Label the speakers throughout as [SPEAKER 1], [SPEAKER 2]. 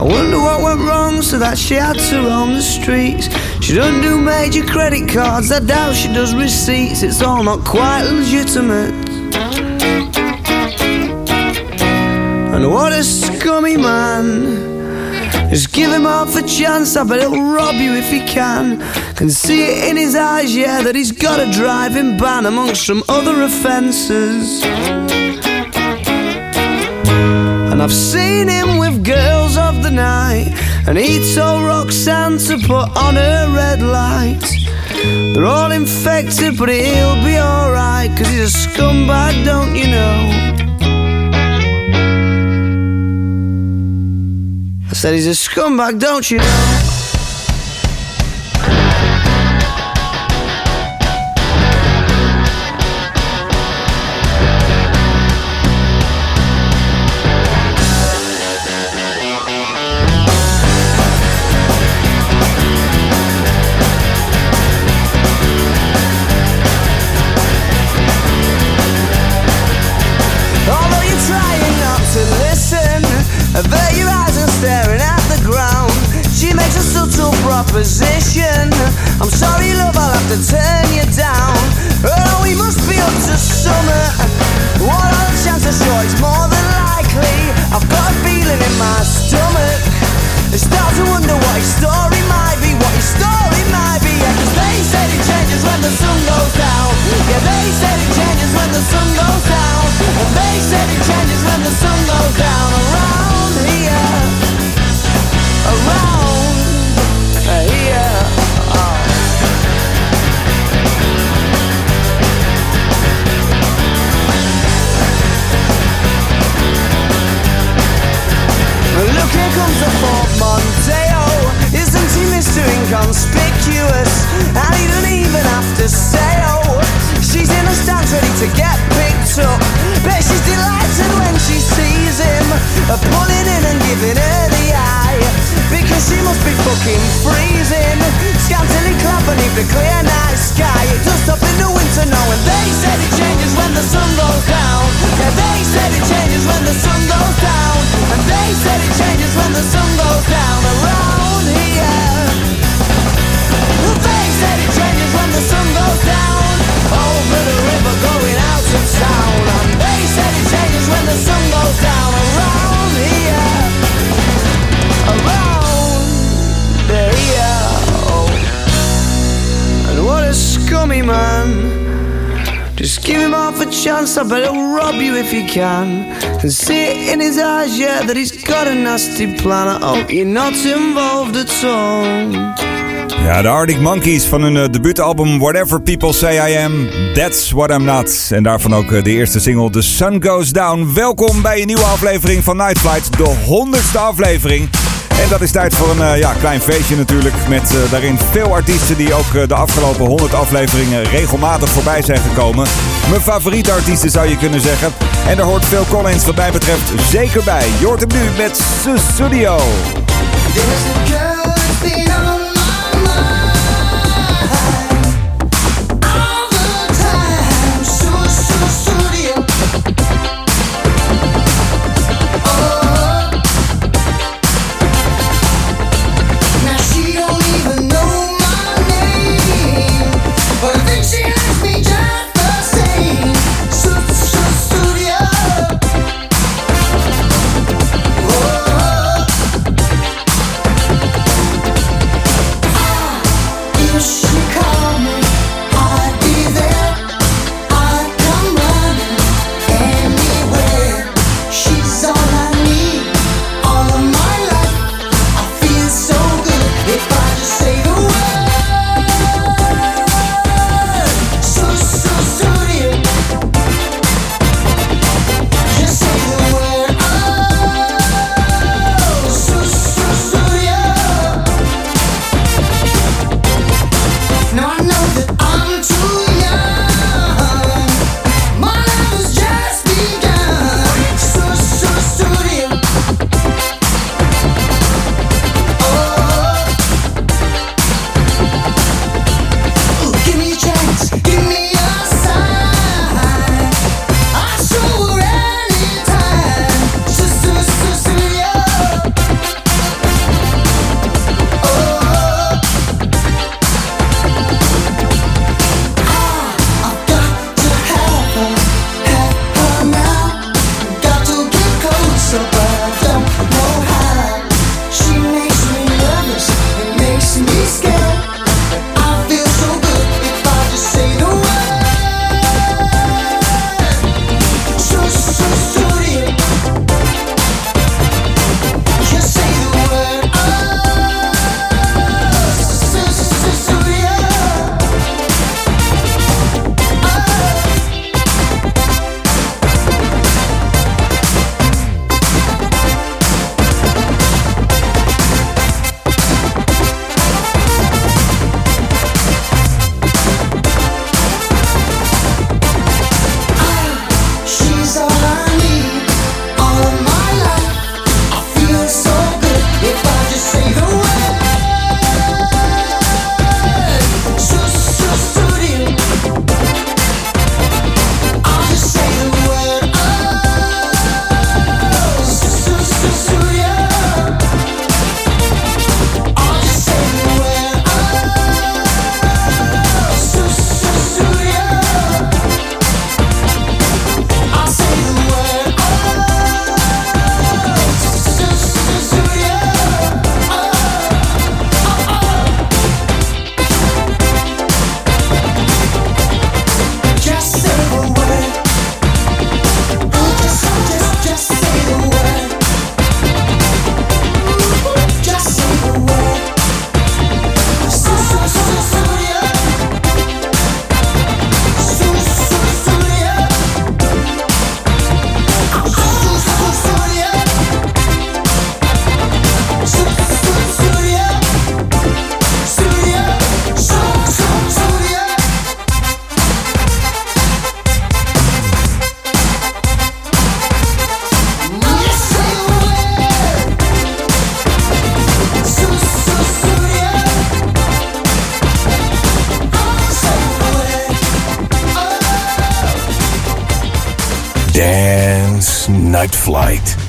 [SPEAKER 1] I wonder what went wrong so that she had to roam the streets. She doesn't do major credit cards, I doubt she does receipts. It's all not quite legitimate. And what a scummy man. Just give him half a chance, I bet he'll rob you if he can. Can see it in his eyes, yeah, that he's got a driving ban amongst some other offences. And I've seen him with girls of the night, and he told Roxanne to put on her red light. They're all infected, but he'll be alright, cause he's a scumbag, don't you know? I said he's a scumbag, don't you know? Your eyes and staring at the ground. She makes a subtle proposition. I'm sorry, love, I'll have to turn you down. Oh, we must be up to summer. What are the chances? Sure, it's more than likely. I've got a feeling in my stomach. I start to wonder what his story might be, what his story might be. They said it changes when the sun goes down. Yeah, they it changes when the sun goes down. They it changes when the sun goes down. Here comes the portmanteau. Isn't he Mr. Inconspicuous? And he doesn't even have to say, oh, she's in the stands ready to get picked up. Bet she's delighted when she sees him, pulling in and giving her the eye. Because she must be fucking freezing. Scantily clad beneath the clear night sky. It does the winter now, and they said it changes when the sun goes down. Yeah, they said it changes when the sun goes down. And they said it changes when the sun goes down around here. They said it changes when the sun goes down over the river going out of town. And they said it changes when the sun goes down around here. Around here. Oh. And what a scummy man. Just give him half a chance, I bet he'll rob you if he can. Can see it in his eyes, yeah, that he's got a nasty plan. I hope you're not involved at all.
[SPEAKER 2] Ja, de Arctic Monkeys van hun eh, debuutalbum Whatever People Say I Am, That's What I'm Not. En daarvan ook eh, de eerste single The Sun Goes Down. Welkom bij een nieuwe aflevering van Night Flight, de honderdste aflevering. En dat is tijd voor een eh, ja, klein feestje natuurlijk. Met eh, daarin veel artiesten die ook eh, de afgelopen 100 afleveringen regelmatig voorbij zijn gekomen. Mijn favoriete artiesten zou je kunnen zeggen. En daar hoort Phil Collins wat mij betreft zeker bij. Je hoort hem nu met Studio.
[SPEAKER 3] Flight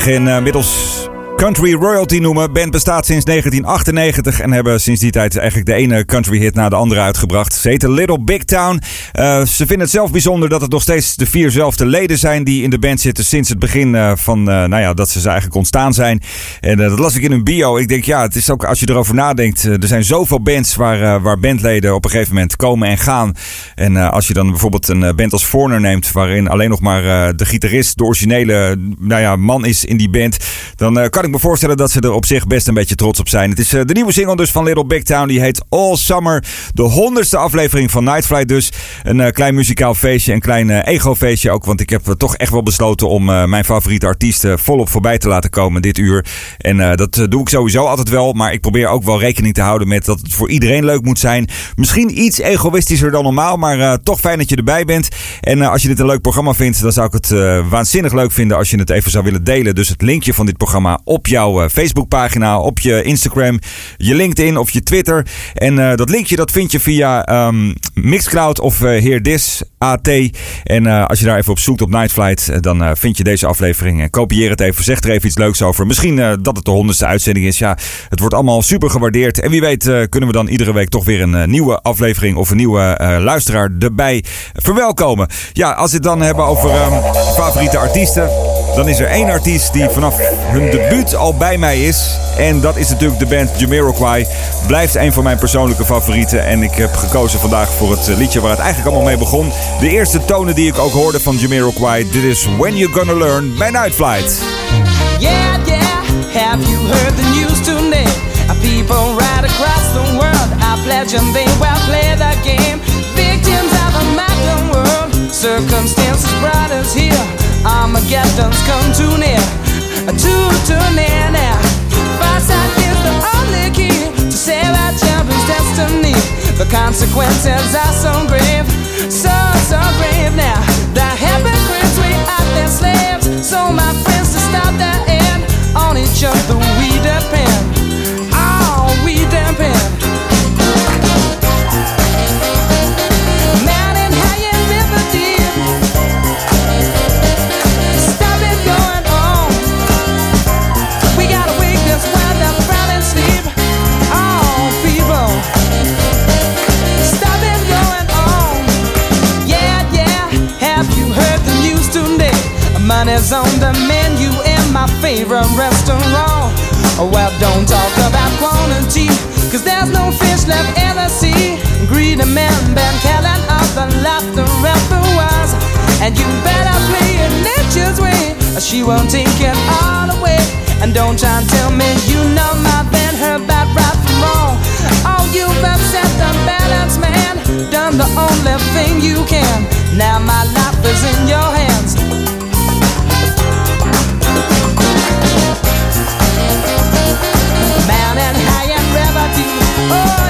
[SPEAKER 2] zich inmiddels country royalty noemen. Band bestaat sinds 1998 en hebben sinds die tijd eigenlijk de ene country hit na de andere uitgebracht. Ze heet Little Big Town. Eh, ze vinden het zelf bijzonder dat het nog steeds de vierzelfde leden zijn die in de band zitten sinds het begin eh, van, eh, nou ja, dat ze eigenlijk ontstaan zijn. En dat las ik in hun bio. Ik denk, ja, het is ook als je erover nadenkt. er zijn zoveel bands waar, waar bandleden op een gegeven moment komen en gaan. En als je dan bijvoorbeeld een band als Foreigner neemt, waarin alleen nog maar de gitarist, de originele, nou ja, man is in die band, dan kan ik me voorstellen dat ze er op zich best een beetje trots op zijn. Het is de nieuwe single dus van Little Big Town. Die heet All Summer. De honderdste aflevering van Night Flight dus. Een klein muzikaal feestje, een klein ego-feestje ook. Want ik heb toch echt wel besloten om mijn favoriete artiesten volop voorbij te laten komen dit uur. En dat doe ik sowieso altijd wel. Maar ik probeer ook wel rekening te houden met dat het voor iedereen leuk moet zijn. Misschien iets egoïstischer dan normaal, maar toch fijn dat je erbij bent. En als je dit een leuk programma vindt, dan zou ik het waanzinnig leuk vinden als je het even zou willen delen. Dus het linkje van dit programma op jouw Facebookpagina, op je Instagram, je LinkedIn of je Twitter. En dat linkje dat vind je via um, Mixcloud of uh, Heerdis AT. En uh, als je daar even op zoekt op Night Flight, dan vind je deze aflevering. En kopieer het even, zeg er even iets leuks over. Misschien dat het de honderdste uitzending is. Ja, het wordt allemaal super gewaardeerd. En wie weet kunnen we dan iedere week toch weer een nieuwe aflevering of een nieuwe luisteraar erbij verwelkomen. Ja, als we het dan hebben over um, favoriete artiesten, dan is er één artiest die vanaf hun debuut al bij mij is. En dat is natuurlijk de band Jamiroquai. Blijft een van mijn persoonlijke favorieten. En ik heb gekozen vandaag voor het liedje waar het eigenlijk allemaal mee begon. De eerste tonen die ik ook hoorde van Jamiroquai. Dit is When You're Gonna Learn bij Night Flight.
[SPEAKER 4] Yeah, yeah, have you heard the news today? People right across the world are pledging they will play the game. Victims of a modern world. Circumstances brought us here. Armageddon's come too near, too, too near now. Farsight is the only key to save our children's destiny. The consequences are so grave, so, so grave now. The hypocrites, we are their slaves. So, my friends, to stop the end, on each other we depend. Oh, we depend. is on the menu in my favorite restaurant. Well, don't talk about quantity, cause there's no fish left in the sea. Greedy men been calling up the laughter repertoires. And you better play it nature's way, or she won't take it all away. And don't try and tell me you know my band, her bad right from wrong. Oh, you've upset the balance, man. Done the only thing you can. Now my life is in your hands. oh.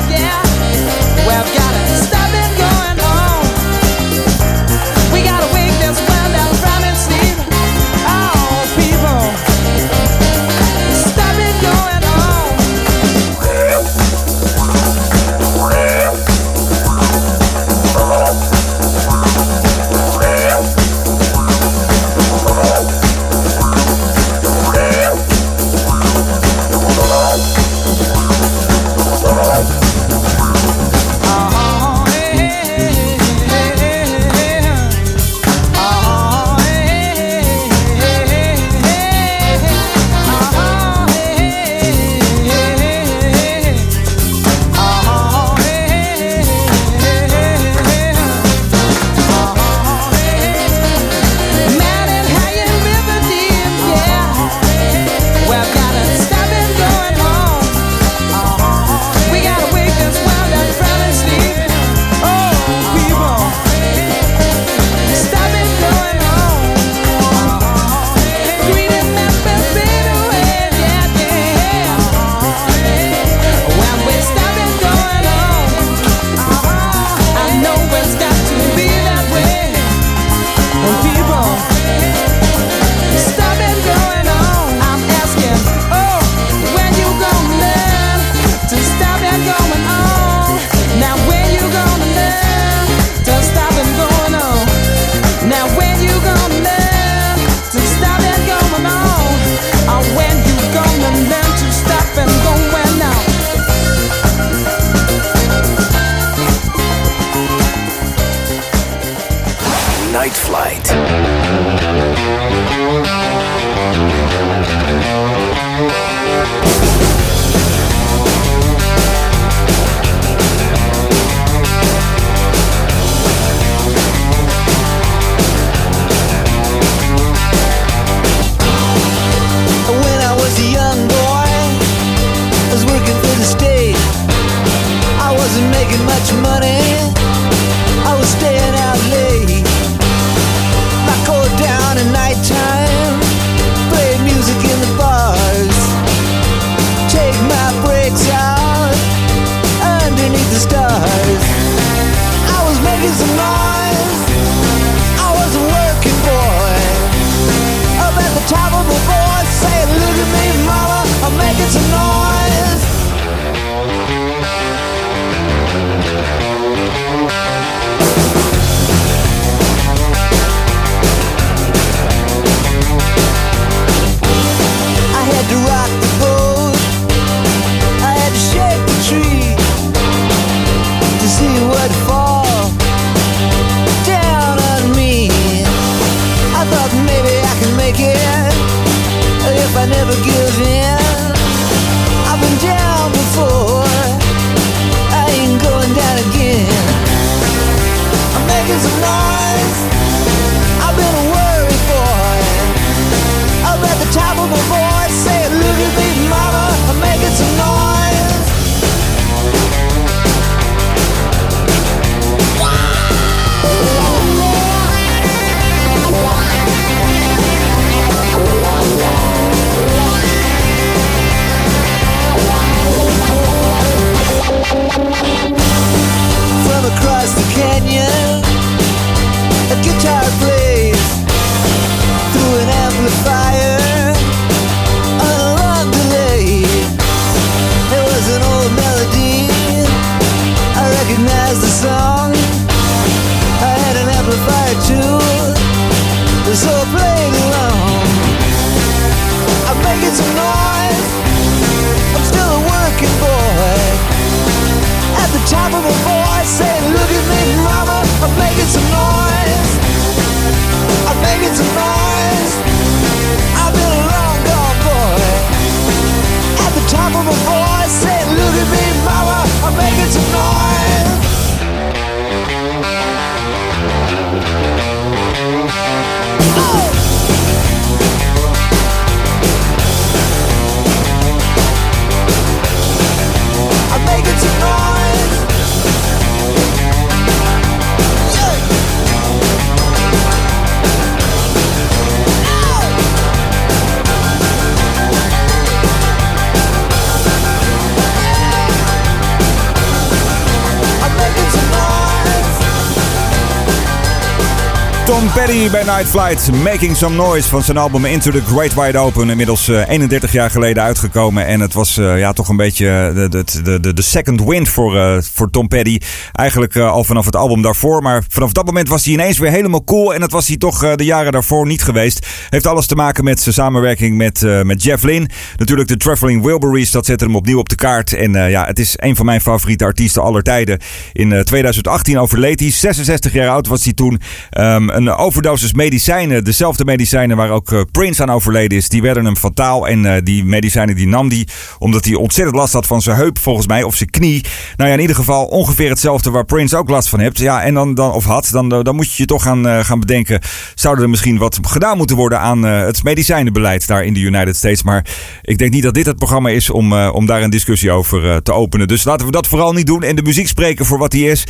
[SPEAKER 2] Petty bij Night Flight, Making Some Noise van zijn album Into the Great Wide Open. Inmiddels 31 jaar geleden uitgekomen. En het was ja, toch een beetje de, de, de, de second wind voor, voor Tom Petty. Eigenlijk al vanaf het album daarvoor. Maar vanaf dat moment was hij ineens weer helemaal cool. En dat was hij toch de jaren daarvoor niet geweest. Heeft alles te maken met zijn samenwerking met, met Jeff Lynne. Natuurlijk de Traveling Wilburys, dat zette hem opnieuw op de kaart. En ja, het is een van mijn favoriete artiesten aller tijden. In 2018 overleed hij. 66 jaar oud was hij toen. Um, een overdosis medicijnen, dezelfde medicijnen waar ook uh, Prince aan overleden is, die werden hem fataal. En uh, die medicijnen die nam hij omdat hij ontzettend last had van zijn heup, volgens mij, of zijn knie. Nou ja, in ieder geval ongeveer hetzelfde waar Prince ook last van heeft. Ja, en dan, dan of had, dan, dan moet je je toch gaan, uh, gaan bedenken. Zou er misschien wat gedaan moeten worden aan het medicijnenbeleid daar in de United States? Maar ik denk niet dat dit het programma is om, om daar een discussie over te openen. Dus laten we dat vooral niet doen en de muziek spreken voor wat hij is.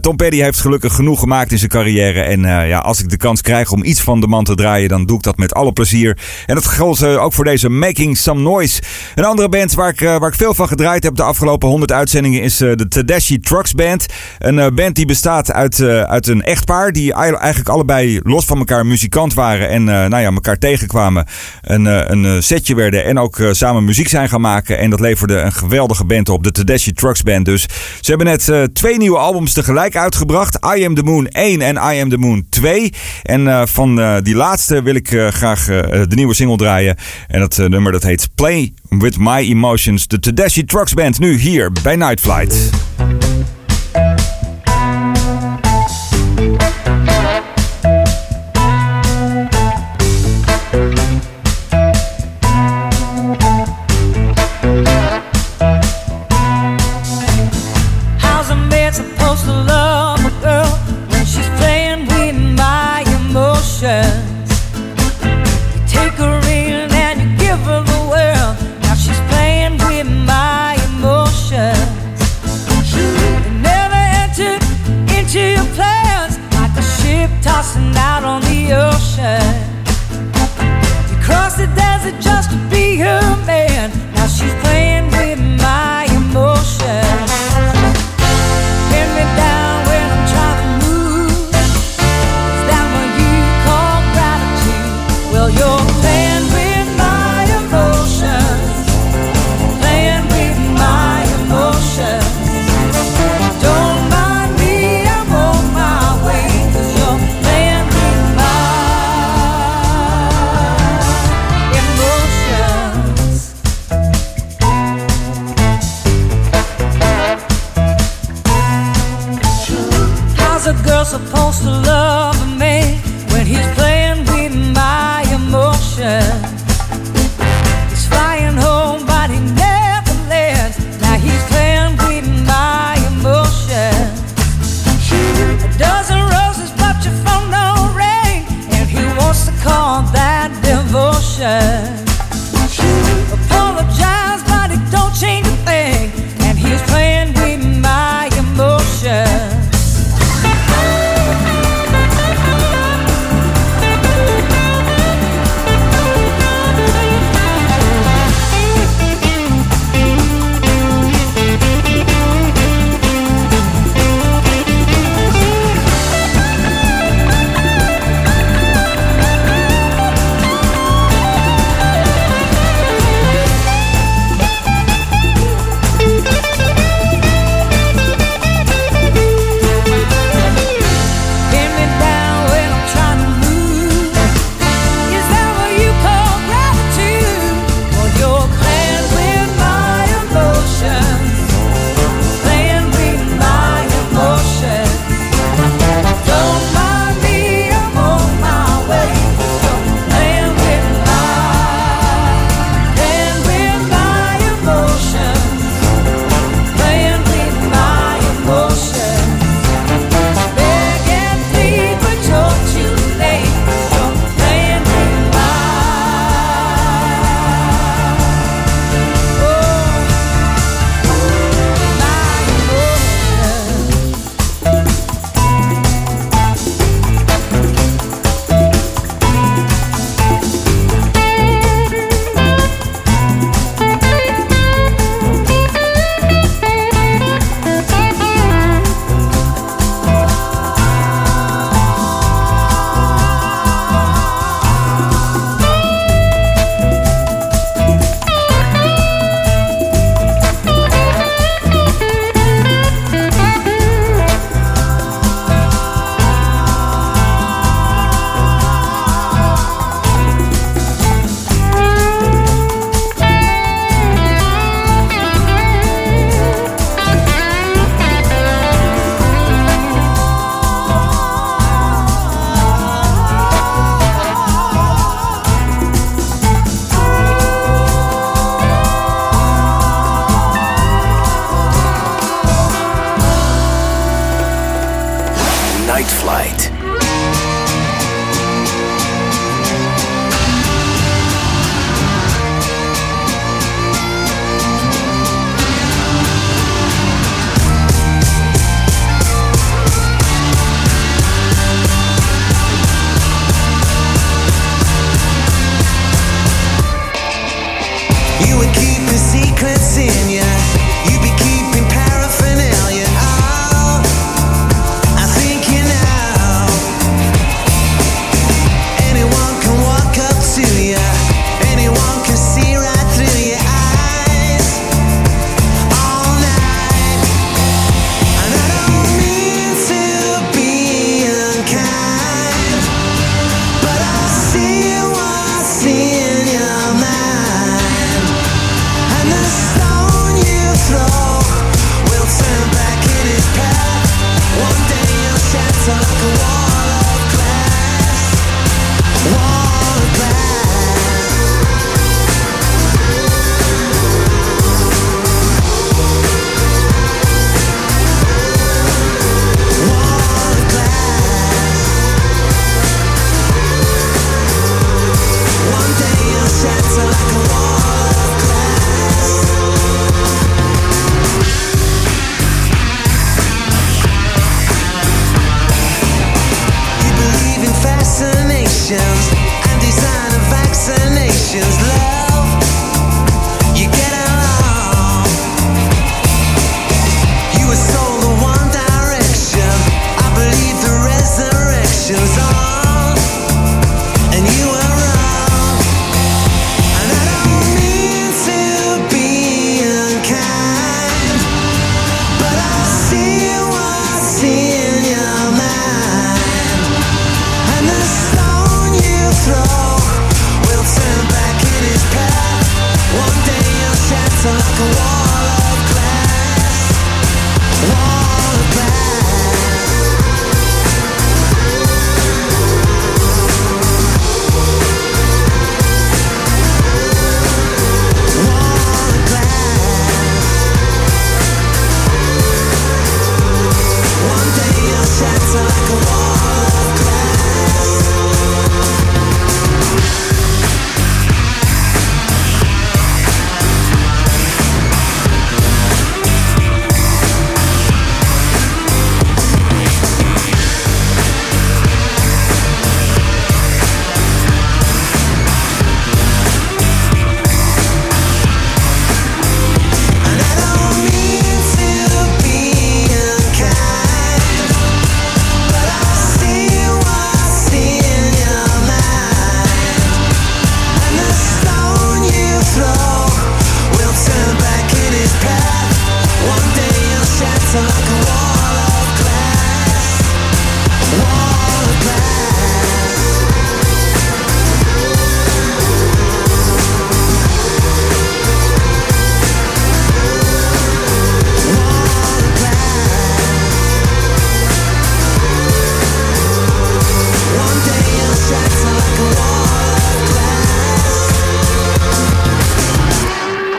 [SPEAKER 2] Tom Petty heeft gelukkig genoeg gemaakt in zijn carrière. En ja, als ik de kans krijg om iets van de man te draaien, dan doe ik dat met alle plezier. En dat geldt uh, ook voor deze Making Some Noise. Een andere band waar ik, uh, waar ik veel van gedraaid heb de afgelopen 100 uitzendingen is uh, de Tedeschi Trucks Band. Een band die bestaat uit, uit een echtpaar die eigenlijk allebei los van elkaar muzikant waren en nou ja, elkaar tegenkwamen. Een, een setje werden en ook samen muziek zijn gaan maken. En dat leverde een geweldige band op, de Tedeschi Trucks Band dus. Ze hebben net twee nieuwe albums tegelijk uitgebracht. I Am The Moon 1 en I Am The Moon 2. En uh, van uh, die laatste wil ik uh, graag de nieuwe single draaien. En dat nummer dat heet Play With My Emotions. De Tedeschi Trucks Band nu hier bij Night. Flight.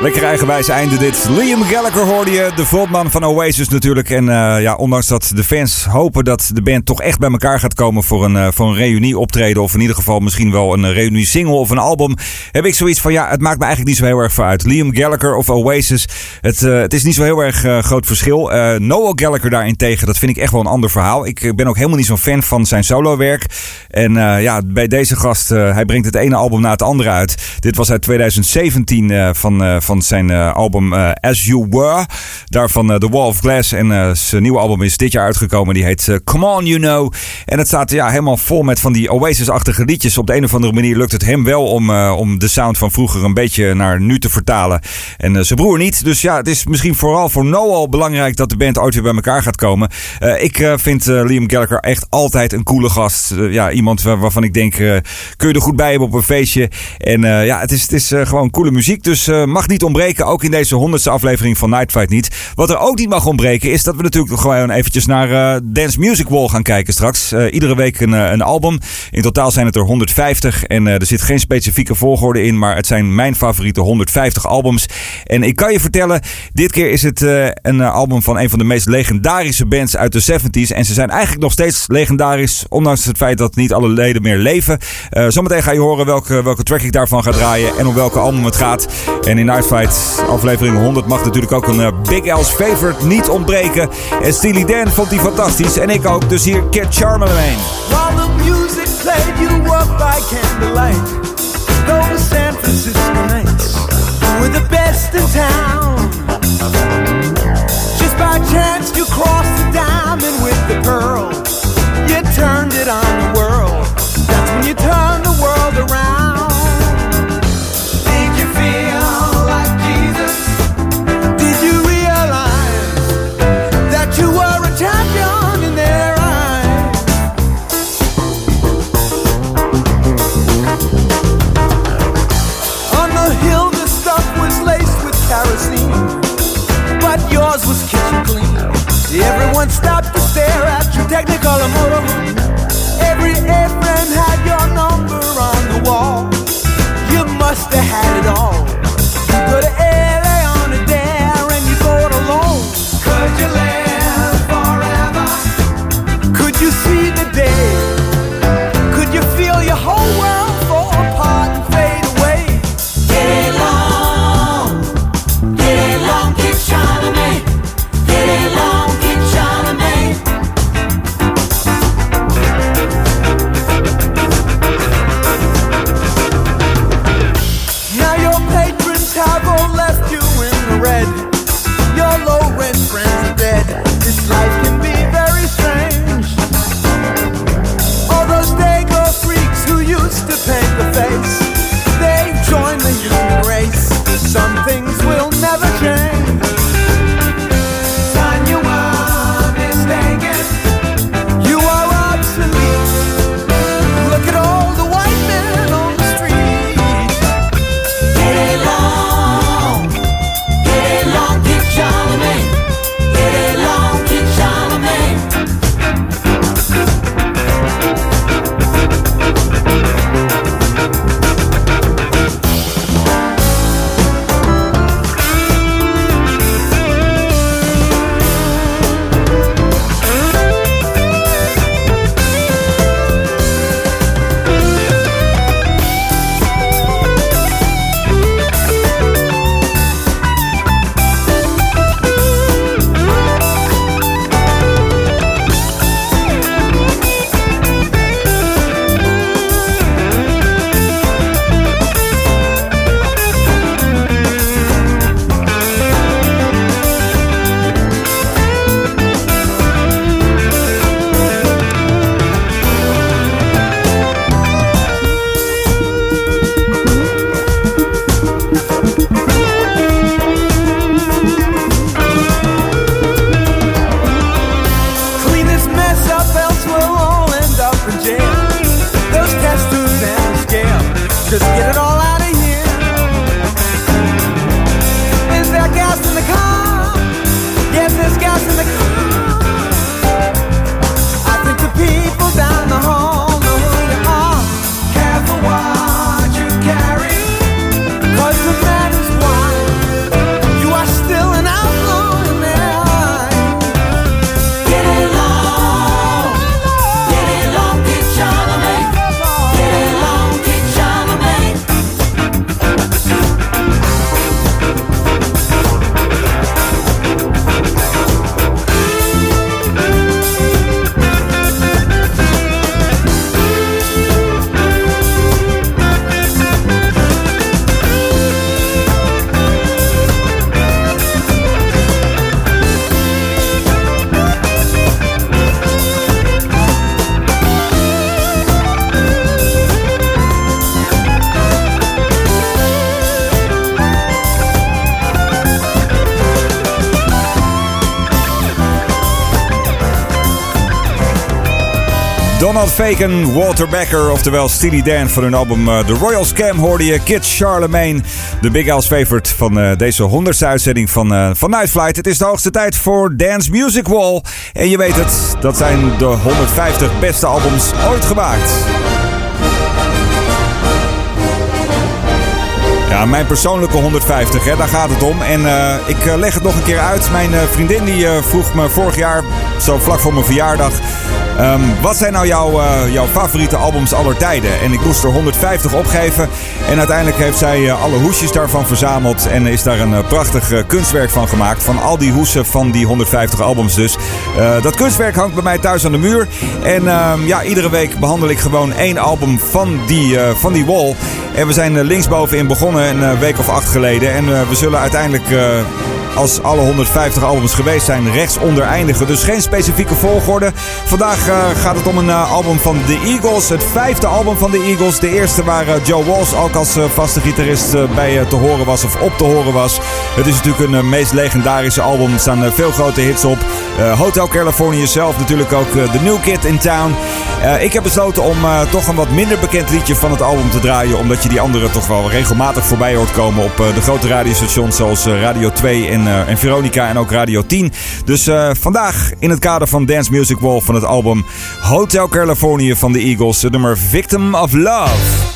[SPEAKER 2] Lekker eigenwijs einde dit. Liam Gallagher hoorde je, de frontman van Oasis natuurlijk. En eh, ja, ondanks dat de fans hopen dat de band toch echt bij elkaar gaat komen voor een, eh, voor een reunie optreden. Of in ieder geval misschien wel een reunie single of een album. Heb ik zoiets van, ja, het maakt me eigenlijk niet zo heel erg voor uit. Liam Gallagher of Oasis, het, eh, het is niet zo heel erg eh, groot verschil. Eh, Noel Gallagher daarentegen, dat vind ik echt wel een ander verhaal. Ik eh, ben ook helemaal niet zo'n fan van zijn solowerk. En eh, ja, bij deze gast, eh, hij brengt het ene album na het andere uit. Dit was uit 2017 eh, van, eh, van zijn eh, album eh, As You Were. Daarvan eh, The Wall of Glass. En zijn nieuwe album is dit jaar uitgekomen. Die heet Come On You Know. En het staat ja, helemaal vol met van die Oasis-achtige liedjes. Op de een of andere manier lukt het hem wel om, om de sound van vroeger een beetje naar nu te vertalen. En zijn broer niet. Dus ja, het is misschien vooral voor Noel belangrijk dat de band ooit weer bij elkaar gaat komen. Ik vind Liam Gallagher echt altijd een coole gast. Ja, iemand waar- waarvan ik denk, kun je er goed bij hebben op een feestje. En ja, het is, het is gewoon coole muziek. Dus mag niet ontbreken, ook in deze honderdste aflevering van Night Fight niet. Wat er ook niet mag ontbreken is dat we natuurlijk nog gewoon eventjes naar uh, Dance Music Wall gaan kijken straks. Uh, iedere week een, een, album. In totaal zijn het er 150 en er zit geen specifieke volgorde in, maar het zijn mijn favoriete 150 albums. En ik kan je vertellen, dit keer is het een album van een van de meest legendarische bands uit de 70s. En ze zijn eigenlijk nog steeds legendarisch, ondanks het feit dat niet alle leden meer leven. zometeen ga je horen welke, welke track ik daarvan ga draaien en om welke album het gaat. En in Night Aflevering 100 mag natuurlijk ook een uh, Big L's favorite niet ontbreken. En Steely Dan vond die fantastisch en ik ook. Dus hier Kid Charlemagne.
[SPEAKER 1] While the music played you by candlelight. Were the best in town.
[SPEAKER 2] Donald Fagan, Walter Becker, oftewel Steely Dan van hun album uh, The Royal Scam hoorde je Kid Charlemagne, de Big House favorite van uh, deze 100ste uitzending van, uh, van Night Flight. Het is de hoogste tijd voor Dance Music Wall. En je weet het, dat zijn de 150 beste albums ooit gemaakt. Ja, mijn persoonlijke 150, hè, daar gaat het om. En ik leg het nog een keer uit. Mijn vriendin die vroeg me vorig jaar, zo vlak voor mijn verjaardag... Um, wat zijn nou jouw, jouw favoriete albums aller tijden? En ik moest er 150 opgeven. En uiteindelijk heeft zij alle hoesjes daarvan verzameld. En is daar een prachtig kunstwerk van gemaakt. Van al die hoesen van die 150 albums dus. dat kunstwerk hangt bij mij thuis aan de muur. En ehm, ja, iedere week behandel ik gewoon één album van die, van die wall. En we zijn linksbovenin begonnen een week of acht geleden. En we zullen uiteindelijk als alle 150 albums geweest zijn, rechtsonder eindigen. Dus geen specifieke volgorde. Vandaag uh, gaat het om een uh, album van The Eagles. Het vijfde album van The Eagles. De eerste waar uh, Joe Walsh ook als vaste gitarist bij te horen was of op te horen was. Het is natuurlijk een meest legendarische album. Er staan veel grote hits op. Hotel California zelf natuurlijk ook The New Kid in Town. ik heb besloten om toch een wat minder bekend liedje van het album te draaien. Omdat je die andere toch wel regelmatig voorbij hoort komen op de grote radiostations zoals Radio 2 en en, en Veronica en ook Radio 10. Dus uh, vandaag in het kader van Dance Music Wall van het album Hotel California van de Eagles, het nummer Victim of Love.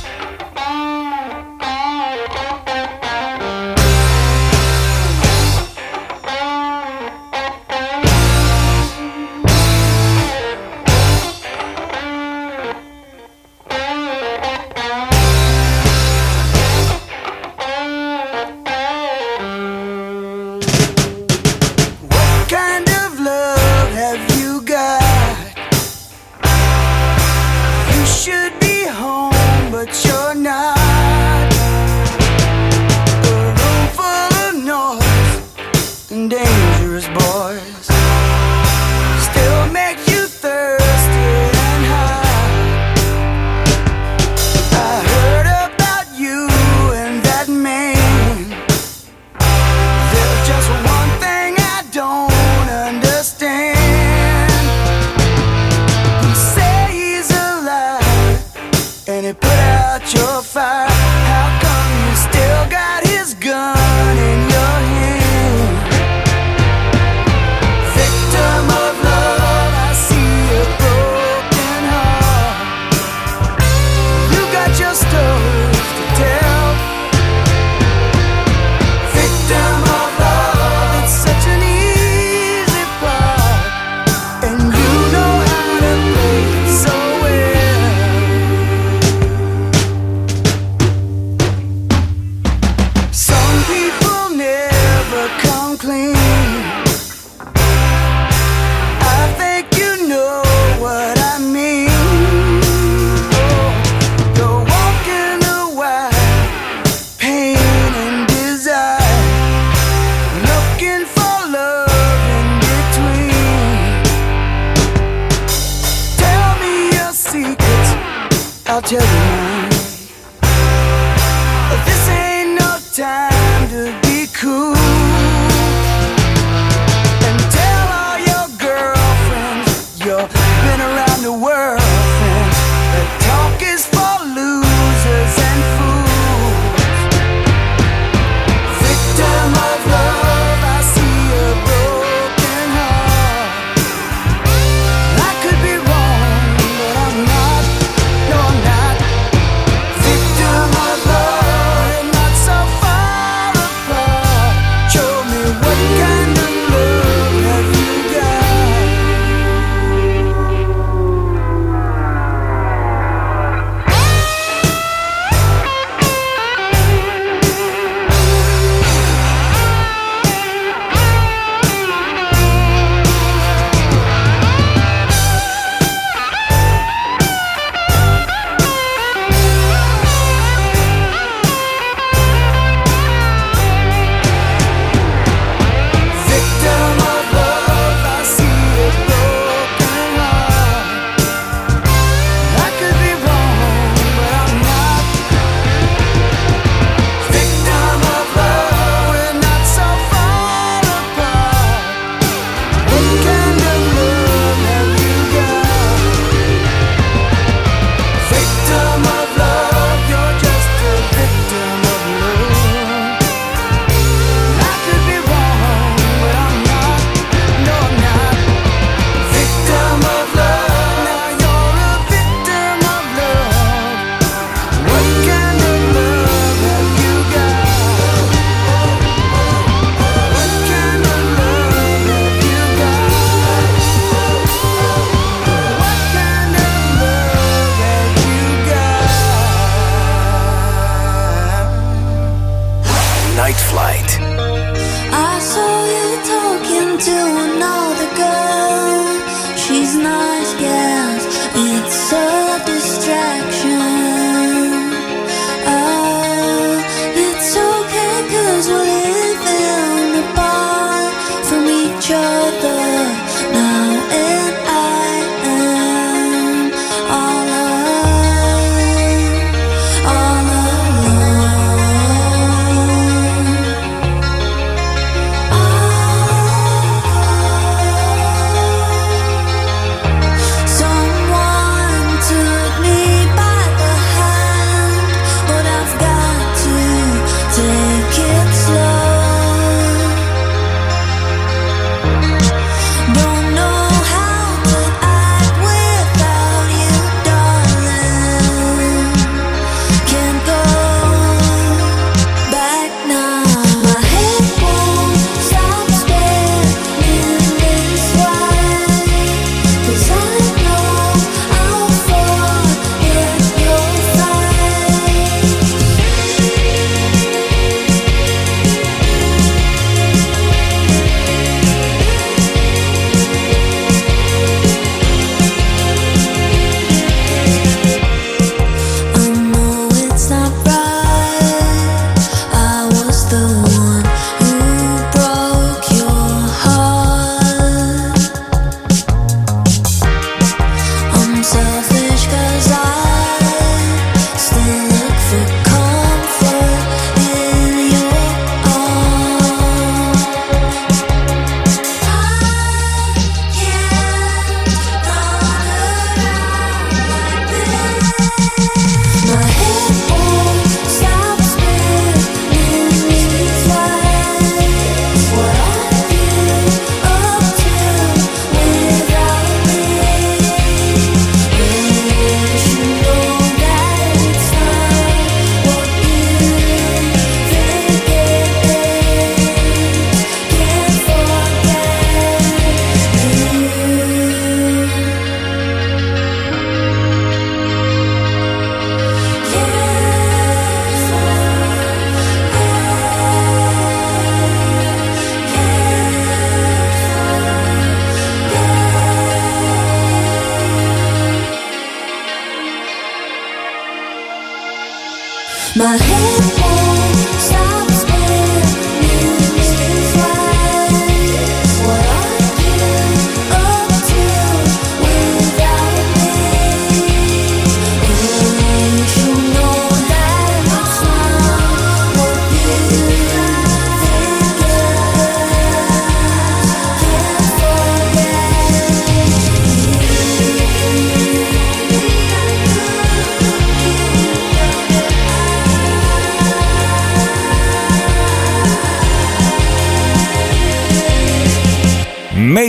[SPEAKER 3] This ain't no time to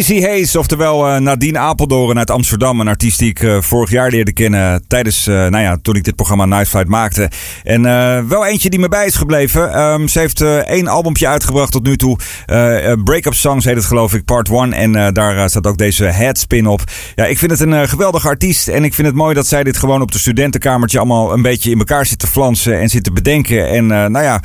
[SPEAKER 2] Macy Hayes, oftewel eh, Nadine Apeldoorn uit Amsterdam. Een artiest die ik eh, vorig jaar leerde kennen tijdens, eh, nou ja, toen ik dit programma Night Flight maakte. En wel eentje die me bij is gebleven. Ehm, ze heeft één albumpje uitgebracht tot nu toe. Breakup Songs heet het geloof ik, part 1. En daar staat ook deze headspin op. Ja, ik vind het een geweldige artiest. En ik vind het mooi dat zij dit gewoon op de studentenkamertje allemaal een beetje in elkaar zit te flansen en zit te bedenken. En nou ja,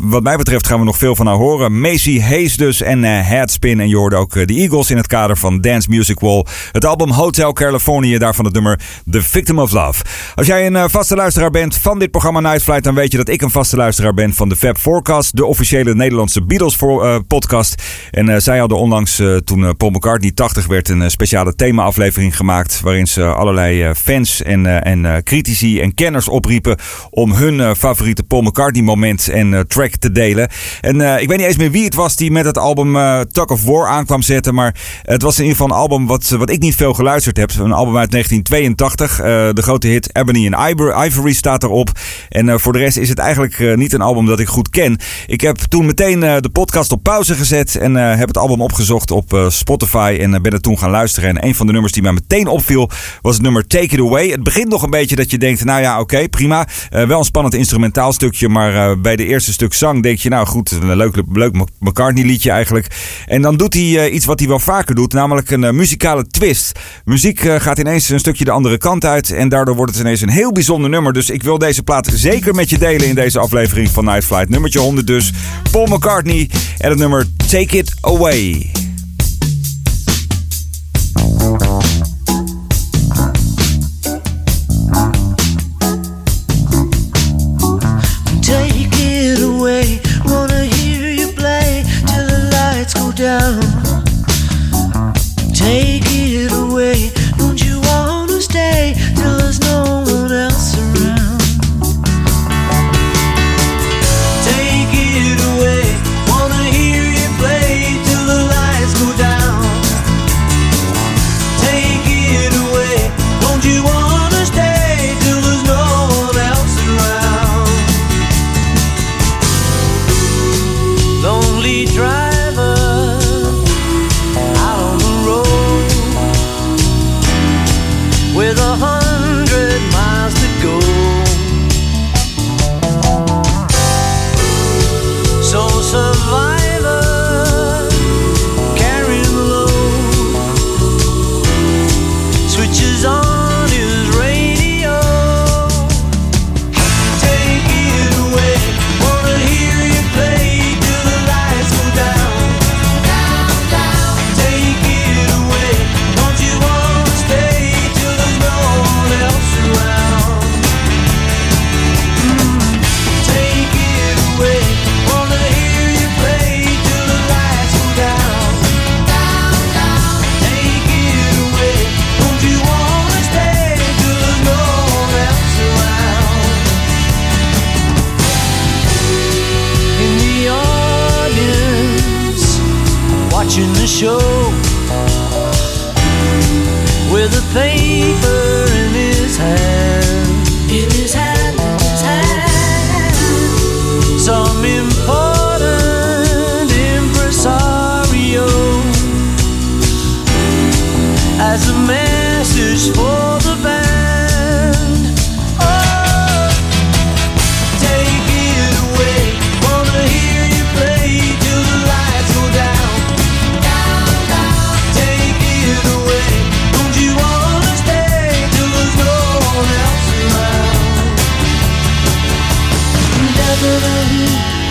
[SPEAKER 2] wat mij betreft gaan we nog veel van haar horen. Macy Hayes dus en Headspin. En je hoorde ook de Eagles in het kader van Dance Music Wall. Het album Hotel California, daarvan het nummer The Victim of Love. Als jij een eh, vaste luisteraar bent van dit programma Night Flight, dan weet je dat ik een vaste luisteraar ben van de Fab Forecast, de officiële Nederlandse Beatles eh, podcast. En eh, zij hadden onlangs, toen Paul McCartney 80 werd, een speciale thema-aflevering gemaakt. Waarin ze allerlei fans en, en critici en kenners opriepen om hun favoriete Paul McCartney moment en track te delen. En ik weet niet eens meer wie het was die met het album Tug of War aankwam zetten. Maar het was in ieder geval een album wat, wat ik niet veel geluisterd heb. Een album uit 1982. eh, de grote hit Ebony and Ivory, staat erop. En eh, voor de rest is het eigenlijk eh, niet een album dat ik goed ken. Ik heb toen meteen eh, de podcast op pauze gezet. En eh, heb het album opgezocht op eh, Spotify. En eh, ben er toen gaan luisteren. En een van de nummers die mij meteen opviel was het nummer Take It Away. Het begint nog een beetje dat je denkt, nou ja, oké, prima. Eh, wel een spannend instrumentaal stukje. Maar eh, bij de eerste stuk zang denk je, nou goed, een leuk, leuk McCartney liedje eigenlijk. En dan doet hij eh, iets wat hij wel vaker doet. Namelijk een eh, muzikale twist. Muziek eh, gaat ineens een stukje de andere kant uit. En daardoor wordt het ineens een heel bijzonder nummer. Dus ik wil deze plaat zeker met je delen in deze aflevering van Night Flight. Nummertje 100 dus. Paul McCartney en het nummer Take It Away.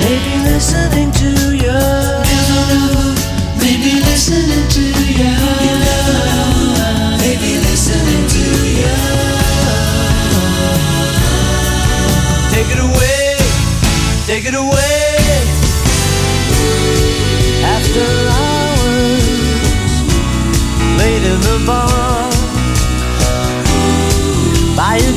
[SPEAKER 5] Maybe listening to you. Maybe listening to you. Maybe listening to
[SPEAKER 6] you. Take it away, take it away. After hours, late in the bar, by a.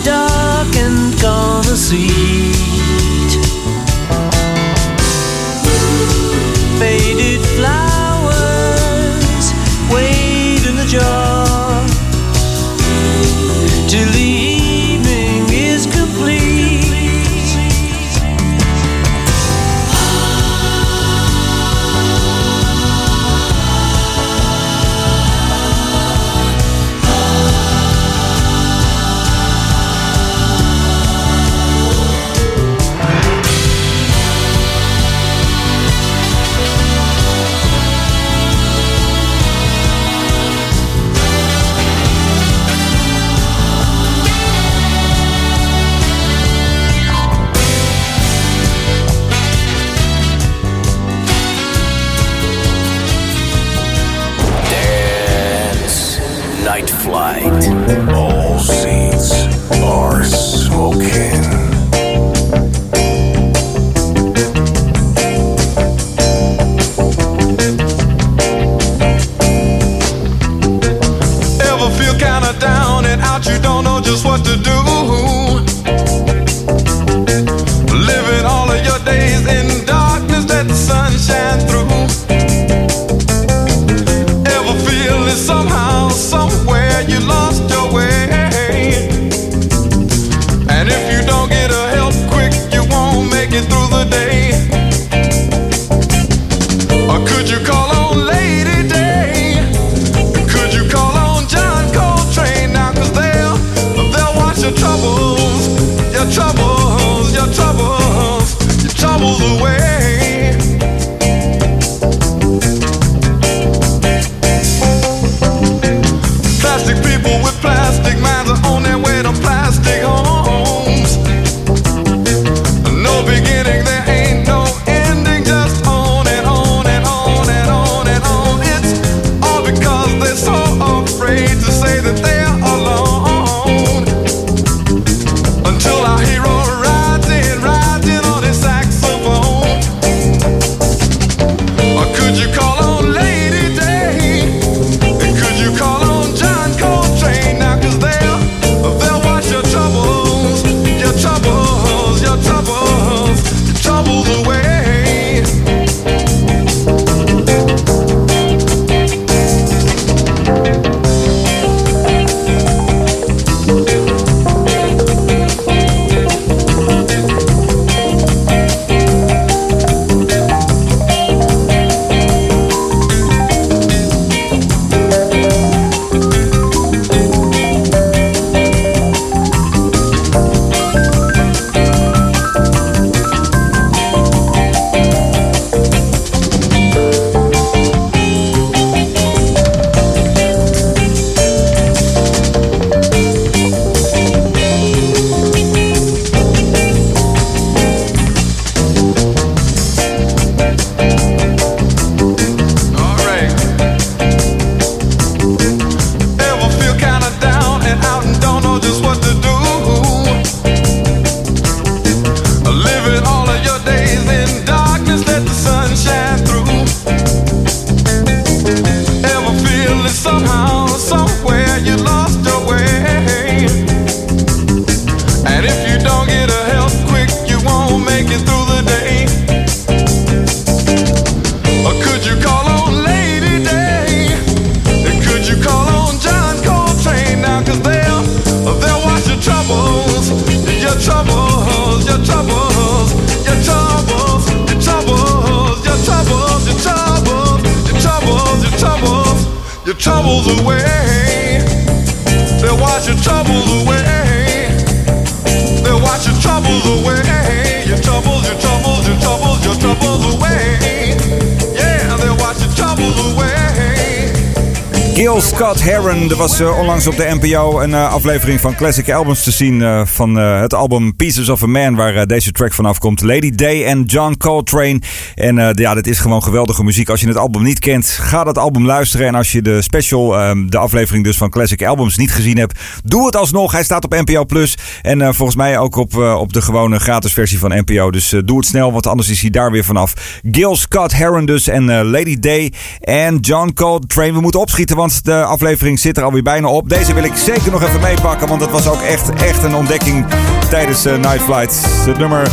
[SPEAKER 2] Gil Scott Heron. Er was eh, onlangs op de NPO een eh, aflevering van Classic Albums te zien. Eh, van het album Pieces of a Man, waar deze track vanaf komt. Lady Day en John Coltrane. En ja, dit is gewoon geweldige muziek. Als je het album niet kent, ga dat album luisteren. En als je de special, ehm, de aflevering dus van Classic Albums, niet gezien hebt, doe het alsnog. Hij staat op NPO Plus. En volgens mij ook op, op de gewone gratis versie van NPO. Dus doe het snel, want anders is hij daar weer vanaf. Gil Scott Heron dus en Lady Day en John Coltrane. We moeten opschieten, want de aflevering zit er alweer bijna op. Deze wil ik zeker nog even meepakken, want het was ook echt, echt een ontdekking tijdens uh, Night Flight. Het nummer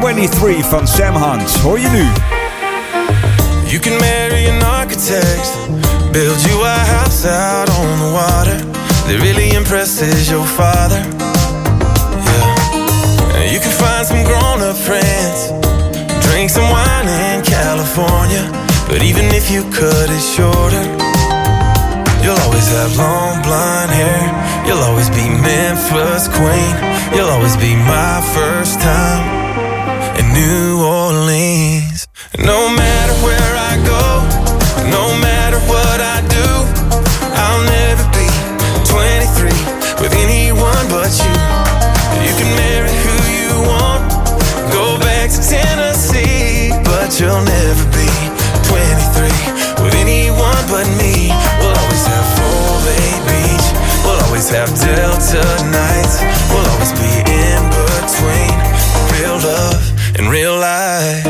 [SPEAKER 2] 23 van Sam Hunt. Hoor je nu?
[SPEAKER 7] You can marry an architect, build you a house out on the water that really impresses your father. Yeah. You can find some grown up friends, drink some wine in California. But even if you cut it shorter, have long blonde hair. You'll always be Memphis queen. You'll always be my first time have Delta nights, we'll always be in between real love and real life.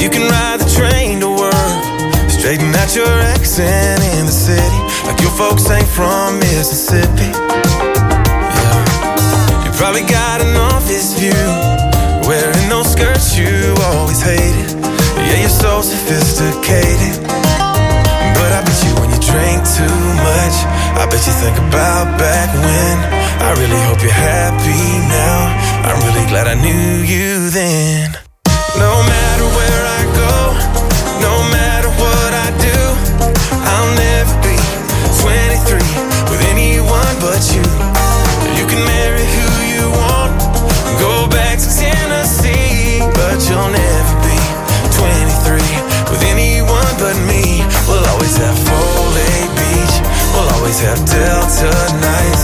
[SPEAKER 7] You can ride the train to work, straighten out your accent in the city, like your folks ain't from Mississippi. Yeah. You probably got think about back when. I really hope you're happy now. I'm really glad I knew you then.
[SPEAKER 8] tapped out tonight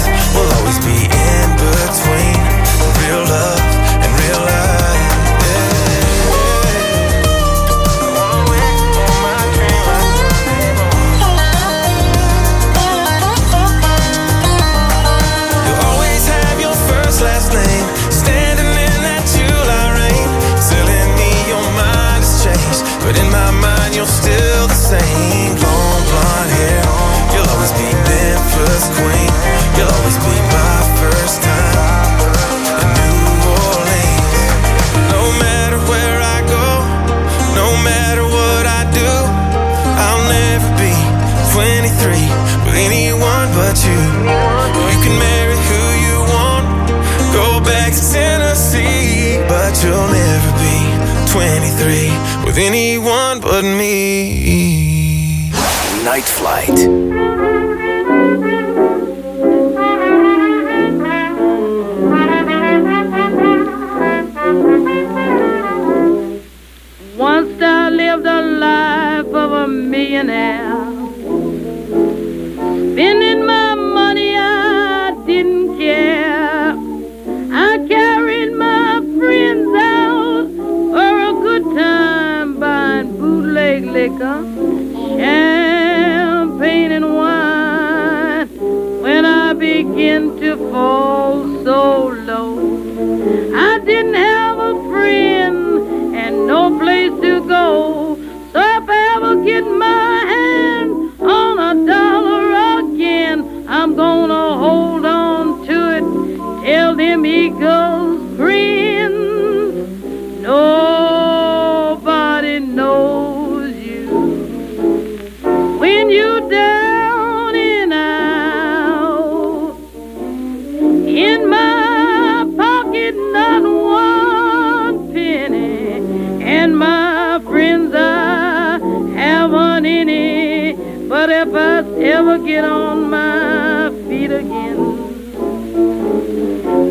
[SPEAKER 8] if I ever get on my feet again,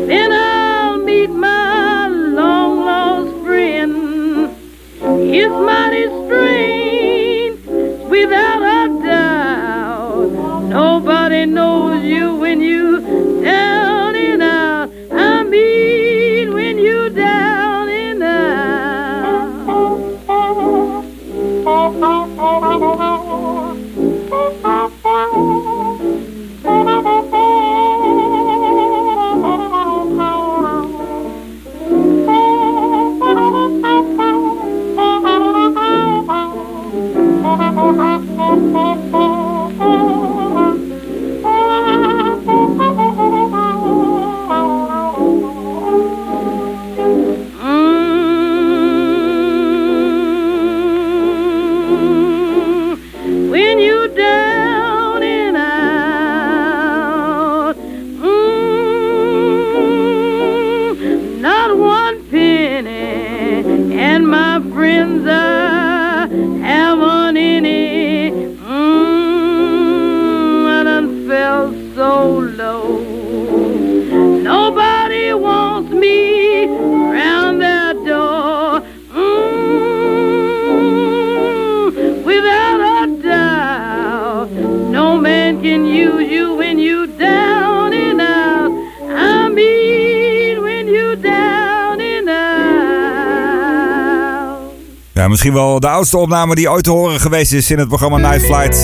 [SPEAKER 8] then I'll meet my long lost friend. It's mighty
[SPEAKER 2] de oudste opname die ooit te horen geweest is in het programma Night Flight.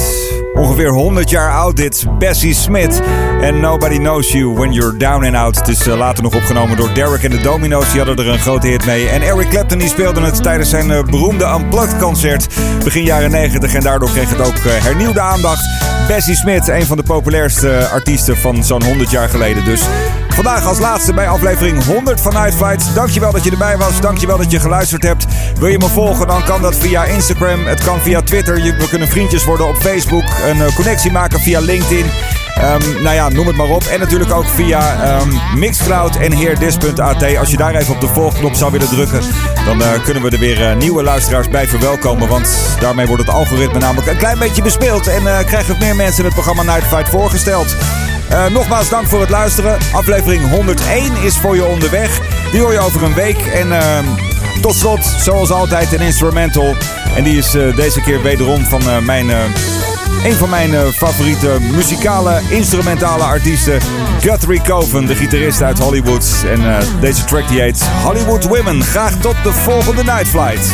[SPEAKER 2] Ongeveer 100 jaar oud dit. Bessie Smith. En Nobody Knows You When You're Down and Out. Het is eh, later nog opgenomen door Derek en de Domino's. Die hadden er een grote hit mee. En Eric Clapton die speelde het tijdens zijn eh, beroemde Unplugged concert. Begin jaren 90. En daardoor kreeg het ook eh, hernieuwde aandacht. Bessie Smith, een van de populairste artiesten van zo'n 100 jaar geleden. Dus Vandaag als laatste bij aflevering 100 van Night Flight. Dankjewel dat je erbij was. Dankjewel dat je geluisterd hebt. Wil je me volgen, dan kan dat via Instagram. Het kan via Twitter. We kunnen vriendjes worden op Facebook. Een eh, connectie maken via LinkedIn. Ehm, nou ja, noem het maar op. En natuurlijk ook via ehm, Mixcloud en heerdis.at. Als je daar even op de volgknop zou willen drukken, dan eh, kunnen we er weer eh, nieuwe luisteraars bij verwelkomen. Want daarmee wordt het algoritme namelijk een klein beetje bespeeld. En eh, krijgen meer mensen het programma Night Fight voorgesteld. Eh, nogmaals dank voor het luisteren. Aflevering 101 is voor je onderweg. Die hoor je over een week. En ehm, tot slot, zoals altijd, een instrumental. En die is eh, deze keer wederom van eh, mijn, een van mijn favoriete muzikale, instrumentale artiesten. Guthrie Coven, de gitarist uit Hollywood. En deze track die heet Hollywood Women. Graag tot de volgende Night Flight.